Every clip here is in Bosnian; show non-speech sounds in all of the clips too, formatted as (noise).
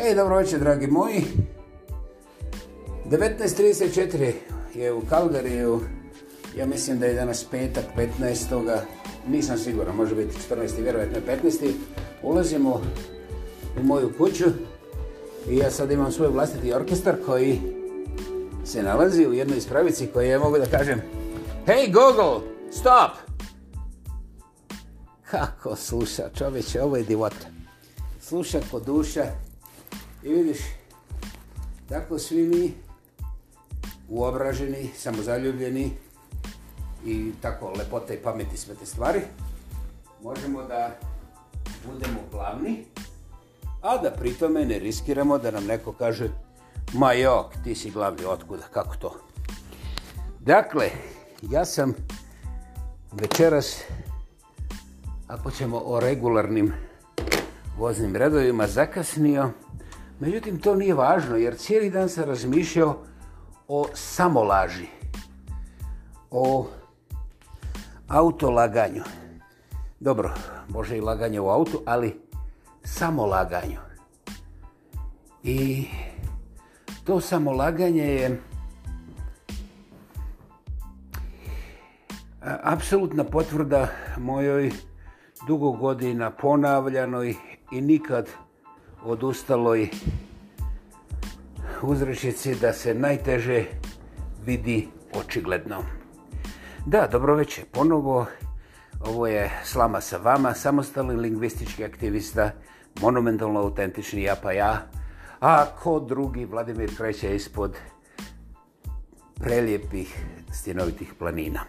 Ej, dobro večer, dragi moji. 19.34 je u Kalgariju. Ja mislim da je danas petak, 15. Nisam siguran, može biti 14. vjerojatno 15. Ulazimo u moju kuću i ja sad imam svoj vlastiti orkestar koji se nalazi u jednoj ispravici koji je mogu da kažem Hej Google, stop! Kako sluša čovječe, ovo je divota. Sluša ko duša, i vidiš, tako svi mi uobraženi, samozaljubljeni i tako lepote i pameti sve te stvari, možemo da budemo glavni, a da pritome ne riskiramo da nam neko kaže ma jok, ti si glavni, otkuda, kako to? Dakle, ja sam večeras, ako ćemo o regularnim voznim redovima, zakasnio, Međutim, to nije važno jer cijeli dan sam razmišljao o samolaži, o autolaganju. Dobro, može i laganje u autu, ali samolaganju. I to samolaganje je apsolutna potvrda mojoj dugo godina ponavljanoj i nikad odustaloj uzrešici da se najteže vidi očigledno. Da, dobro večer, ponovo. Ovo je Slama sa vama, samostalni lingvistički aktivista, monumentalno autentični ja pa ja, a ko drugi Vladimir kreće ispod prelijepih stjenovitih planina.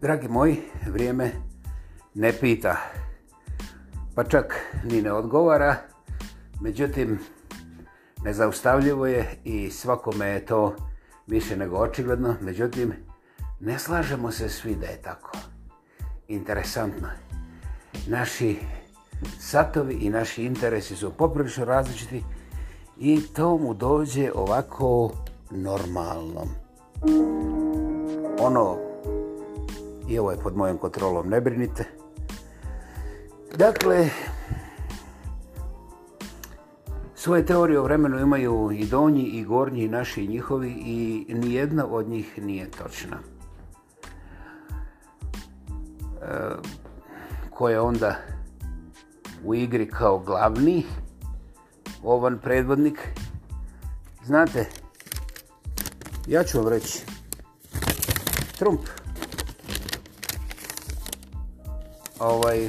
Dragi moji, vrijeme ne pita pa čak ni ne odgovara. Međutim, nezaustavljivo je i svakome je to više nego očigledno. Međutim, ne slažemo se svi da je tako. Interesantno. Naši satovi i naši interesi su poprilično različiti i to mu dođe ovako normalno. Ono, i ovo je pod mojom kontrolom, ne brinite. Dakle, svoje teorije o vremenu imaju i donji i gornji, i naši i njihovi i nijedna od njih nije točna. E, ko je onda u igri kao glavni, ovan predvodnik? Znate, ja ću vam reći, Trump. Ovaj,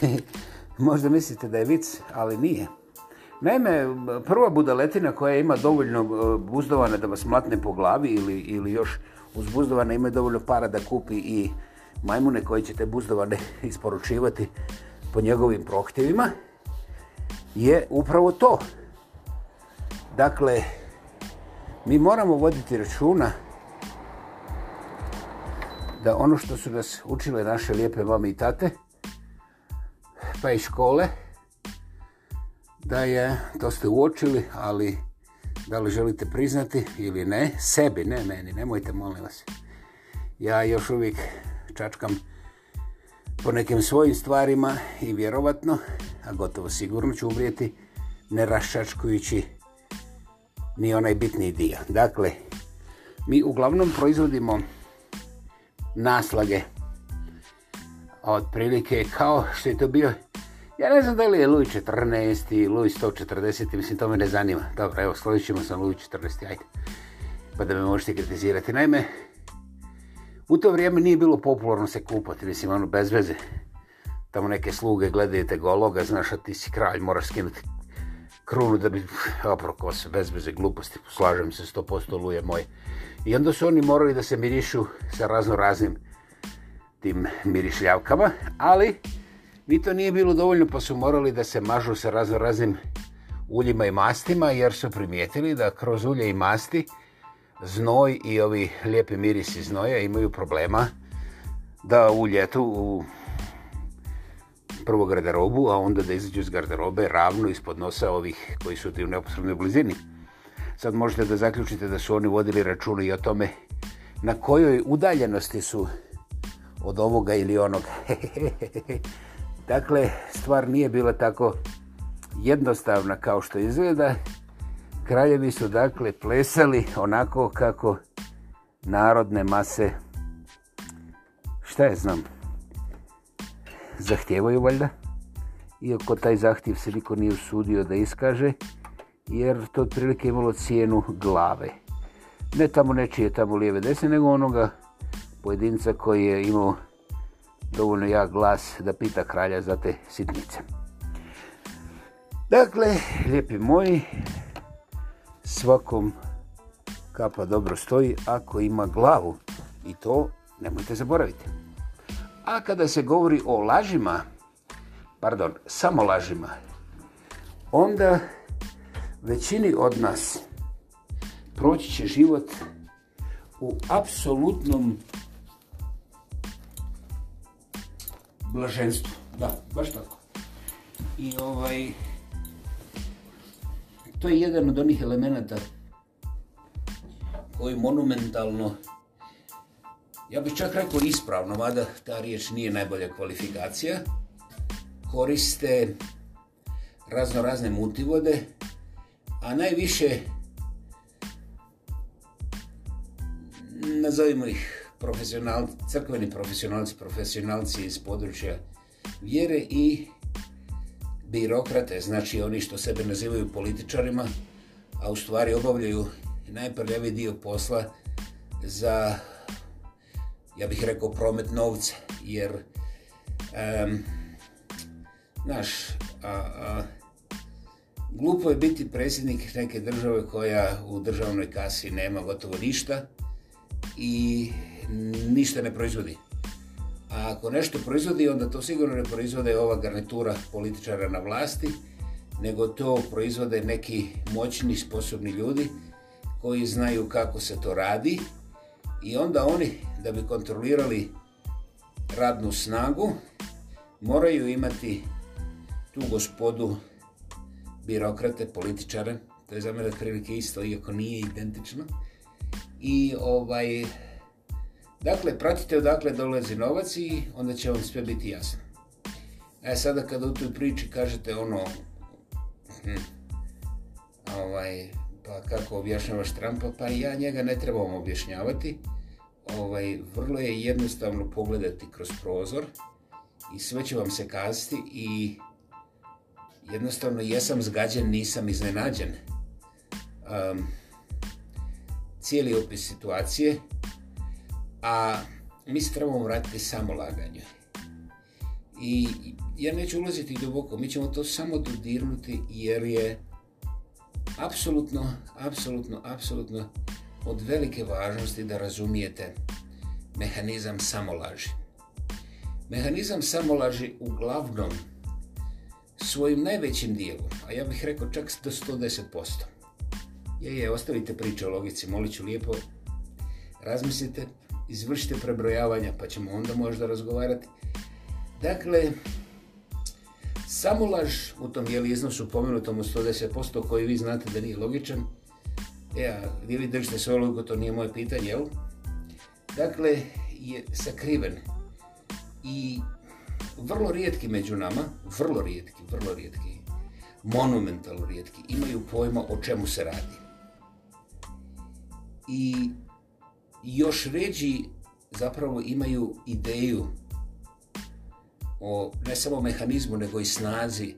(laughs) Možda mislite da je vic, ali nije. Naime, prva budaletina koja ima dovoljno e, buzdovana da vas mlatne po glavi ili, ili još uz buzdovane ima dovoljno para da kupi i majmune koji će te buzdovane (laughs) isporučivati po njegovim prohtjevima je upravo to. Dakle, mi moramo voditi računa da ono što su nas učile naše lijepe mame i tate, pa i škole da je, to ste uočili, ali da li želite priznati ili ne, sebi, ne meni, nemojte molim vas. Ja još uvijek čačkam po nekim svojim stvarima i vjerovatno, a gotovo sigurno ću umrijeti, ne raščačkujući ni onaj bitni dio. Dakle, mi uglavnom proizvodimo naslage prilike kao što je to bio ja ne znam da li je Louis 14 i Louis 140, mislim to me ne zanima. Dobro, evo, složit ćemo sam Louis 14, ajde. Pa da me možete kritizirati. Naime, u to vrijeme nije bilo popularno se kupati, mislim, ono, bez veze. Tamo neke sluge gledajte gologa, znaš, a ti si kralj, moraš skinuti krunu da bi, oproko se, bez veze gluposti, slažem se 100% je moj. I onda su oni morali da se mirišu sa razno raznim tim mirišljavkama, ali ni to nije bilo dovoljno pa su morali da se mažu sa razno raznim uljima i mastima jer su primijetili da kroz ulje i masti znoj i ovi lijepi mirisi znoja imaju problema da u ljetu u prvo garderobu, a onda da izađu iz garderobe ravno ispod nosa ovih koji su ti u neposrednoj blizini. Sad možete da zaključite da su oni vodili računa i o tome na kojoj udaljenosti su od ovoga ili onoga. (laughs) Dakle, stvar nije bila tako jednostavna kao što izgleda. Kraljevi su dakle plesali onako kako narodne mase, šta je znam, zahtijevaju valjda. Iako taj zahtjev se niko nije usudio da iskaže, jer to otprilike imalo cijenu glave. Ne tamo nečije tamo lijeve desne, nego onoga pojedinca koji je imao dovoljno jak glas da pita kralja za te sitnice. Dakle, lijepi moji, svakom kapa dobro stoji ako ima glavu i to nemojte zaboraviti. A kada se govori o lažima, pardon, samo lažima, onda većini od nas proći će život u apsolutnom blaženstvo. Da, baš tako. I ovaj, to je jedan od onih elemenata koji monumentalno, ja bih čak rekao ispravno, mada ta riječ nije najbolja kvalifikacija, koriste razno razne multivode, a najviše nazovimo ih profesional, crkveni profesionalci, profesionalci iz područja vjere i birokrate, znači oni što sebe nazivaju političarima, a u stvari obavljaju najprljavi dio posla za, ja bih rekao, promet novca, jer naš a, a, glupo je biti predsjednik neke države koja u državnoj kasi nema gotovo ništa i ništa ne proizvodi. A ako nešto proizvodi, onda to sigurno ne proizvode ova garnitura političara na vlasti, nego to proizvode neki moćni, sposobni ljudi koji znaju kako se to radi i onda oni da bi kontrolirali radnu snagu moraju imati tu gospodu birokrate, političare, to je za mene prilike isto, iako nije identično. I ovaj, Dakle, pratite odakle dolazi novac i onda će vam sve biti jasno. E sada kada u toj priči kažete ono, hm, ovaj, pa kako objašnjavaš Trumpa, pa ja njega ne trebam objašnjavati. Ovaj, vrlo je jednostavno pogledati kroz prozor i sve će vam se kazati i jednostavno jesam zgađen, nisam iznenađen. cijeli opis situacije a mi se trebamo vratiti samo laganju. I ja neću ulaziti duboko, mi ćemo to samo dodirnuti jer je apsolutno, apsolutno, apsolutno od velike važnosti da razumijete mehanizam samolaži. Mehanizam samolaži uglavnom svojim najvećim dijelom, a ja bih rekao čak do 110%. Je, je, ostavite priče o logici, molit ću lijepo, razmislite, izvršite prebrojavanja pa ćemo onda možda razgovarati. Dakle, laž u tom jeli iznosu pomenutom u 110% koji vi znate da nije logičan, e, a gdje vi držite to nije moje pitanje, jel? Dakle, je sakriven i vrlo rijetki među nama, vrlo rijetki, vrlo rijetki, monumentalno rijetki, imaju pojma o čemu se radi. I još ređi zapravo imaju ideju o ne samo mehanizmu, nego i snazi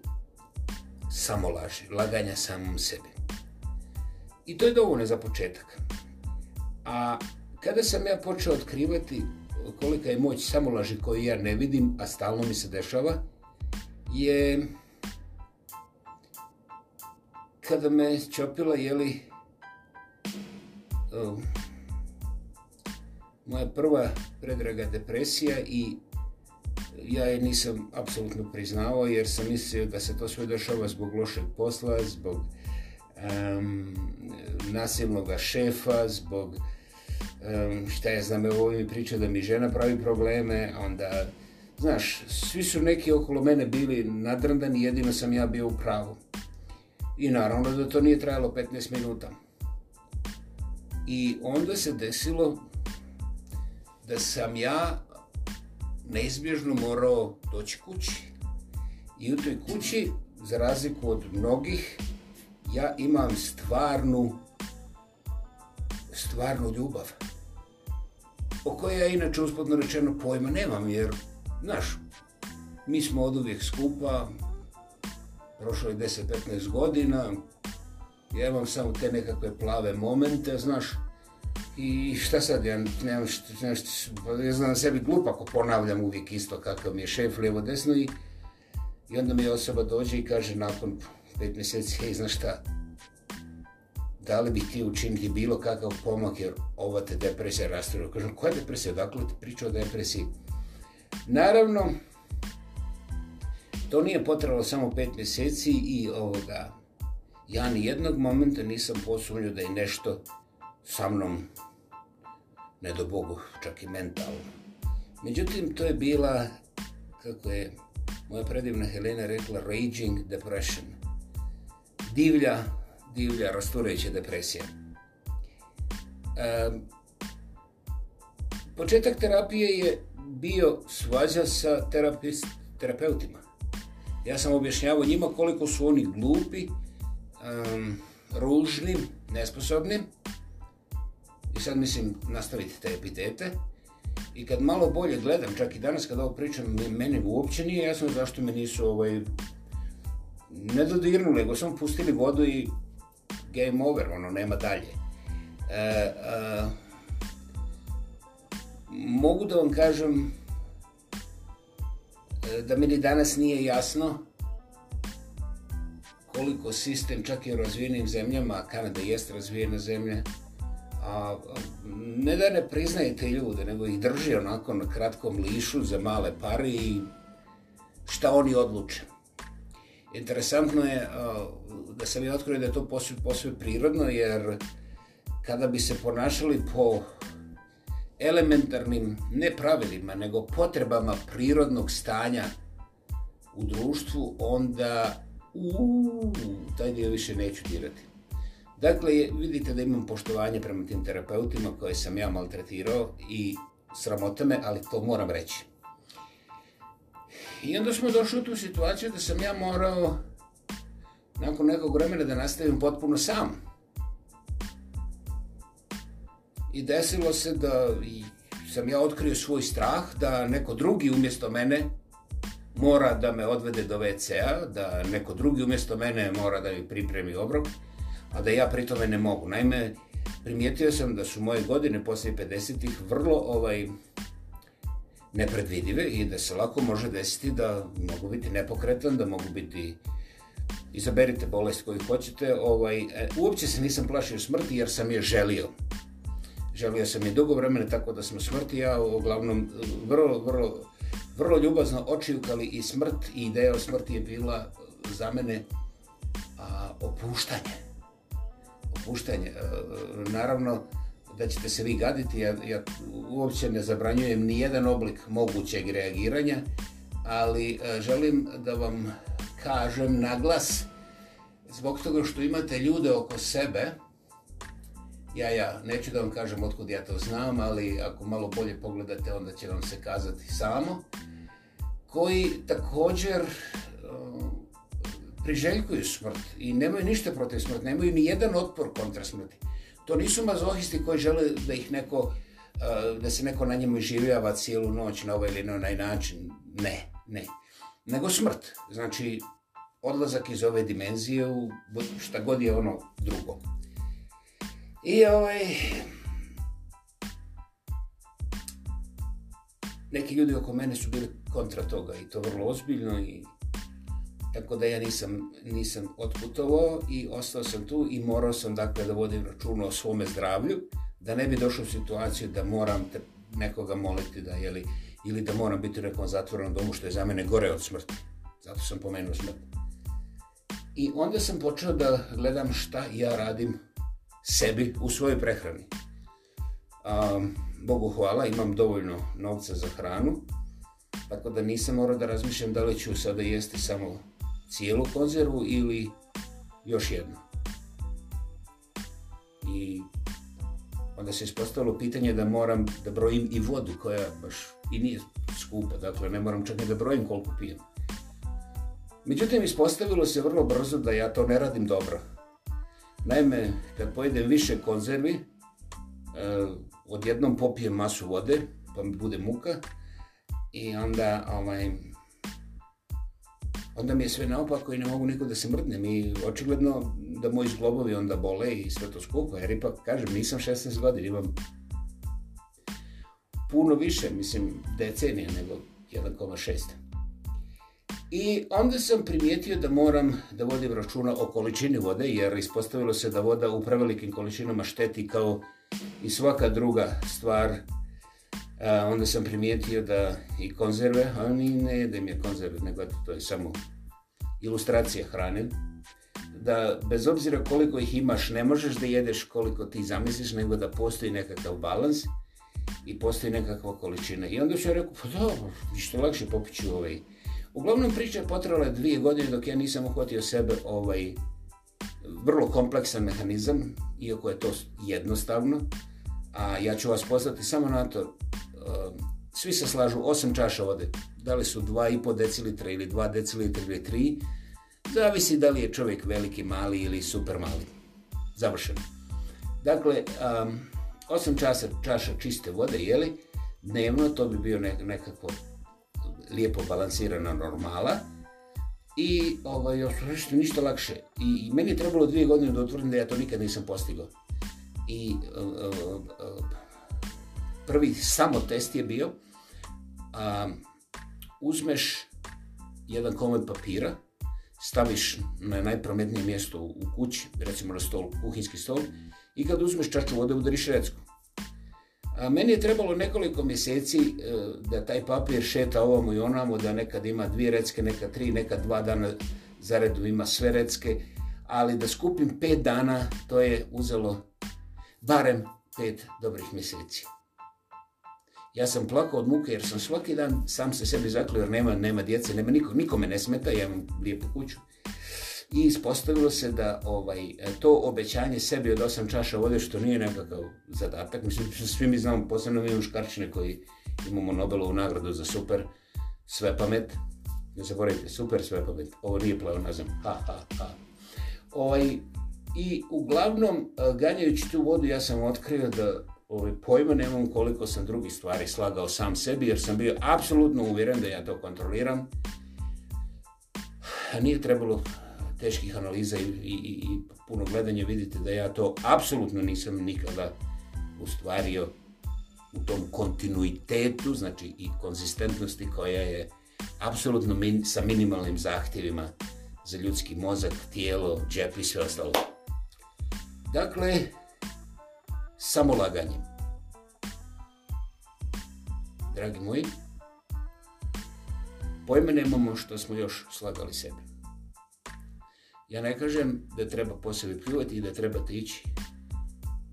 samolaži, laganja samom sebi. I to je dovoljno za početak. A kada sam ja počeo otkrivati kolika je moć samolaži koju ja ne vidim, a stalno mi se dešava, je kada me čopila, jeli, moja prva predraga depresija i ja je nisam apsolutno priznao jer sam mislio da se to sve dešava zbog lošeg posla, zbog um, nasilnog šefa, zbog um, šta ja znam, evo mi priča da mi žena pravi probleme, onda znaš, svi su neki okolo mene bili nadrndani, jedino sam ja bio u pravu. I naravno da to nije trajalo 15 minuta. I onda se desilo da sam ja neizbježno morao doći kući. I u toj kući, za razliku od mnogih, ja imam stvarnu, stvarnu ljubav. O kojoj ja inače usputno rečeno pojma nemam, jer, znaš, mi smo od uvijek skupa, prošlo je 10-15 godina, ja imam samo te nekakve plave momente, znaš, i šta sad, ja nemam što, ja znam sebi glup ako ponavljam uvijek isto kakav mi je šef lijevo desno i, i onda mi osoba dođe i kaže nakon pet mjeseci, hej, znaš šta, da li bi ti učiniti bilo kakav pomak jer ova te depresija Kažem, koja depresija? Dakle, ti priča o depresiji. Naravno, to nije potrebalo samo pet mjeseci i ovoga, ja ni jednog momenta nisam posumnio da je nešto sa mnom ne do Bogu, čak i mentalno. Međutim, to je bila, kako je moja predivna Helena rekla, raging depression. Divlja, divlja, rastureća depresija. početak terapije je bio svađa sa terapeutima. Ja sam objašnjavao njima koliko su oni glupi, ružni, nesposobni sad mislim nastaviti te epitete. I kad malo bolje gledam, čak i danas kad ovo pričam, meni uopće nije jasno zašto me nisu ovaj, ne dodirnuli, nego samo pustili vodu i game over, ono, nema dalje. E, e, mogu da vam kažem e, da meni danas nije jasno koliko sistem, čak i u razvijenim zemljama, Kanada jest razvijena zemlja, a ne da ne priznaje ljude, nego ih drži onako na kratkom lišu za male pari i šta oni odluče. Interesantno je da sam i otkrio da je to posve, posve prirodno, jer kada bi se ponašali po elementarnim, ne pravilima, nego potrebama prirodnog stanja u društvu, onda u taj dio više neću dirati. Dakle, vidite da imam poštovanje prema tim terapeutima koje sam ja maltretirao i sramota me, ali to moram reći. I onda smo došli u tu situaciju da sam ja morao nakon nekog vremena da nastavim potpuno sam. I desilo se da sam ja otkrio svoj strah da neko drugi umjesto mene mora da me odvede do WC-a, da neko drugi umjesto mene mora da mi pripremi obrok a da ja pri tome ne mogu. Naime, primijetio sam da su moje godine poslije 50-ih vrlo ovaj, nepredvidive i da se lako može desiti da mogu biti nepokretan, da mogu biti izaberite bolest koju hoćete. Ovaj, e, uopće se nisam plašio smrti jer sam je želio. Želio sam je dugo vremena tako da smo smrti ja uglavnom vrlo, vrlo, vrlo ljubazno očijukali i smrt i ideja o smrti je bila za mene a, opuštanje puštanje e, Naravno da ćete se vi gaditi, ja, ja uopće ne zabranjujem ni jedan oblik mogućeg reagiranja, ali e, želim da vam kažem glas, zbog toga što imate ljude oko sebe ja, ja, neću da vam kažem otkud ja to znam, ali ako malo bolje pogledate, onda će vam se kazati samo, koji također e, priželjkuju smrt i nemaju ništa protiv smrti, nemaju ni jedan otpor kontra smrti. To nisu mazohisti koji žele da ih neko, e, da se neko na njemu iživljava cijelu noć na ovaj ili na onaj način. Ne, ne. Nego smrt. Znači, odlazak iz ove dimenzije u šta god je ono drugo. I ovaj... Neki ljudi oko mene su bili kontra toga i to vrlo ozbiljno i tako da ja nisam, nisam otputovao i ostao sam tu i morao sam dakle da vodim računa o svome zdravlju, da ne bi došao u situaciju da moram te, nekoga moliti da jeli, ili da moram biti u nekom zatvorenom domu što je za mene gore od smrti. Zato sam pomenuo smrt. I onda sam počeo da gledam šta ja radim sebi u svojoj prehrani. Um, Bogu hvala, imam dovoljno novca za hranu, tako da nisam morao da razmišljam da li ću sada jesti samo cijelu konzervu ili još jednu. I onda se ispostavilo pitanje da moram da brojim i vodu koja baš i nije skupa, dakle ne moram čak ni da brojim koliko pijem. Međutim, ispostavilo se vrlo brzo da ja to ne radim dobro. Naime, kad pojedem više konzervi, e, odjednom popijem masu vode, pa mi bude muka i onda ovaj, onda mi je sve naopako i ne mogu nikog da se mrdnem i očigledno da moji zglobovi onda bole i sve to skupa, jer ipak, kažem, nisam 16 godina, imam puno više, mislim, decenija nego 1,6. I onda sam primijetio da moram da vodim računa o količini vode, jer ispostavilo se da voda u prevelikim količinama šteti kao i svaka druga stvar a, onda sam primijetio da i konzerve, ali ne jedem je konzerve, nego to je samo ilustracija hrane, da bez obzira koliko ih imaš, ne možeš da jedeš koliko ti zamisliš, nego da postoji nekakav balans i postoji nekakva količina. I onda ću ja rekao, pa da, ništa lakše popiću ovaj. Uglavnom priča je je dvije godine dok ja nisam uhvatio sebe ovaj vrlo kompleksan mehanizam, iako je to jednostavno, a ja ću vas pozvati samo na to Ehm, svi se slažu 8 čaša vode. Da li su 2,5 decilitra ili 2 decilitra ili 3, zavisi da li je čovjek veliki, mali ili super mali. Završeno. Dakle, 8 ehm, časa, čaša čiste vode, jeli, dnevno, to bi bio nekako lijepo balansirana normala i ovaj, još ništa lakše. I meni je trebalo dvije godine da otvrdim da ja to nikad nisam postigao. I ehm, prvi samo test je bio, a, uzmeš jedan komad papira, staviš na najprometnije mjesto u kući, recimo na stol, kuhinski stol, i kad uzmeš čaču vode udariš recku. A meni je trebalo nekoliko mjeseci e, da taj papir šeta ovamo i onamo, da nekad ima dvije recke, neka tri, neka dva dana redu ima sve recke, ali da skupim pet dana, to je uzelo barem pet dobrih mjeseci. Ja sam plakao od muke jer sam svaki dan sam se sebi zaklio jer nema, nema djece, nema nikome ne smeta, ja imam lijepu kuću. I ispostavilo se da ovaj, to obećanje sebi od osam čaša vode, što nije nekakav zadatak, mislim, (laughs) svi mi znamo, posebno mi muškarčine koji imamo Nobelovu nagradu za super, sve pamet, ne zaboravite, super sve pamet, ovo nije ha, ha, ha. Ovaj, I uglavnom, eh, ganjajući tu vodu, ja sam otkrio da ovaj, pojma nemam koliko sam drugih stvari slagao sam sebi, jer sam bio apsolutno uvjeren da ja to kontroliram. nije trebalo teških analiza i, i, i puno gledanja, vidite da ja to apsolutno nisam nikada ustvario u tom kontinuitetu, znači i konzistentnosti koja je apsolutno sa minimalnim zahtjevima za ljudski mozak, tijelo, džep i sve ostalo. Dakle, samo Dragi moji, Pojme nemamo što smo još slagali sebe. Ja ne kažem da treba po sebi pljuvati i da trebate ići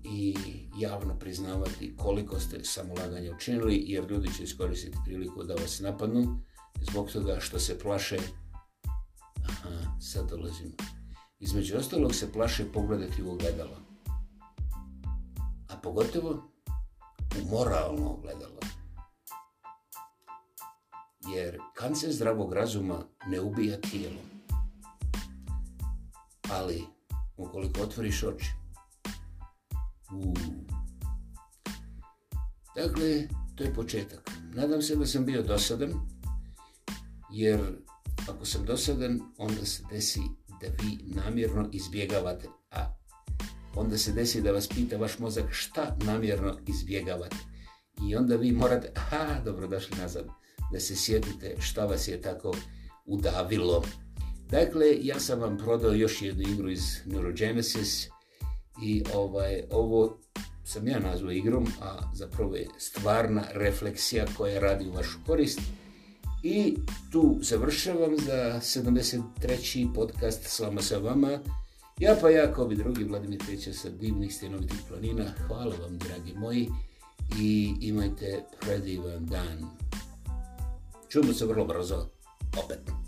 i javno priznavati koliko ste samolaganje učinili, jer ljudi će iskoristiti priliku da vas napadnu zbog toga što se plaše. Aha, sad dolazimo. Između ostalog se plaše pogledati u ogledalo pogotovo u moralno ogledalo. Jer kancer zdravog razuma ne ubija tijelo, ali ukoliko otvoriš oči. Dakle, to je početak. Nadam se da sam bio dosadan, jer ako sam dosadan, onda se desi da vi namjerno izbjegavate onda se desi da vas pita vaš mozak šta namjerno izbjegavate. I onda vi morate, ha, dobro, došli nazad, da se sjetite šta vas je tako udavilo. Dakle, ja sam vam prodao još jednu igru iz Neurogenesis i ovaj, ovo sam ja nazvao igrom, a zapravo je stvarna refleksija koja radi u vašu korist. I tu završavam za 73. podcast Slama sa vama. Ja pa kao i drugi Vladimir Treća sa divnih stjenovitih planina. Hvala vam dragi moji i imajte predivan dan. Čujemo se vrlo brzo opet.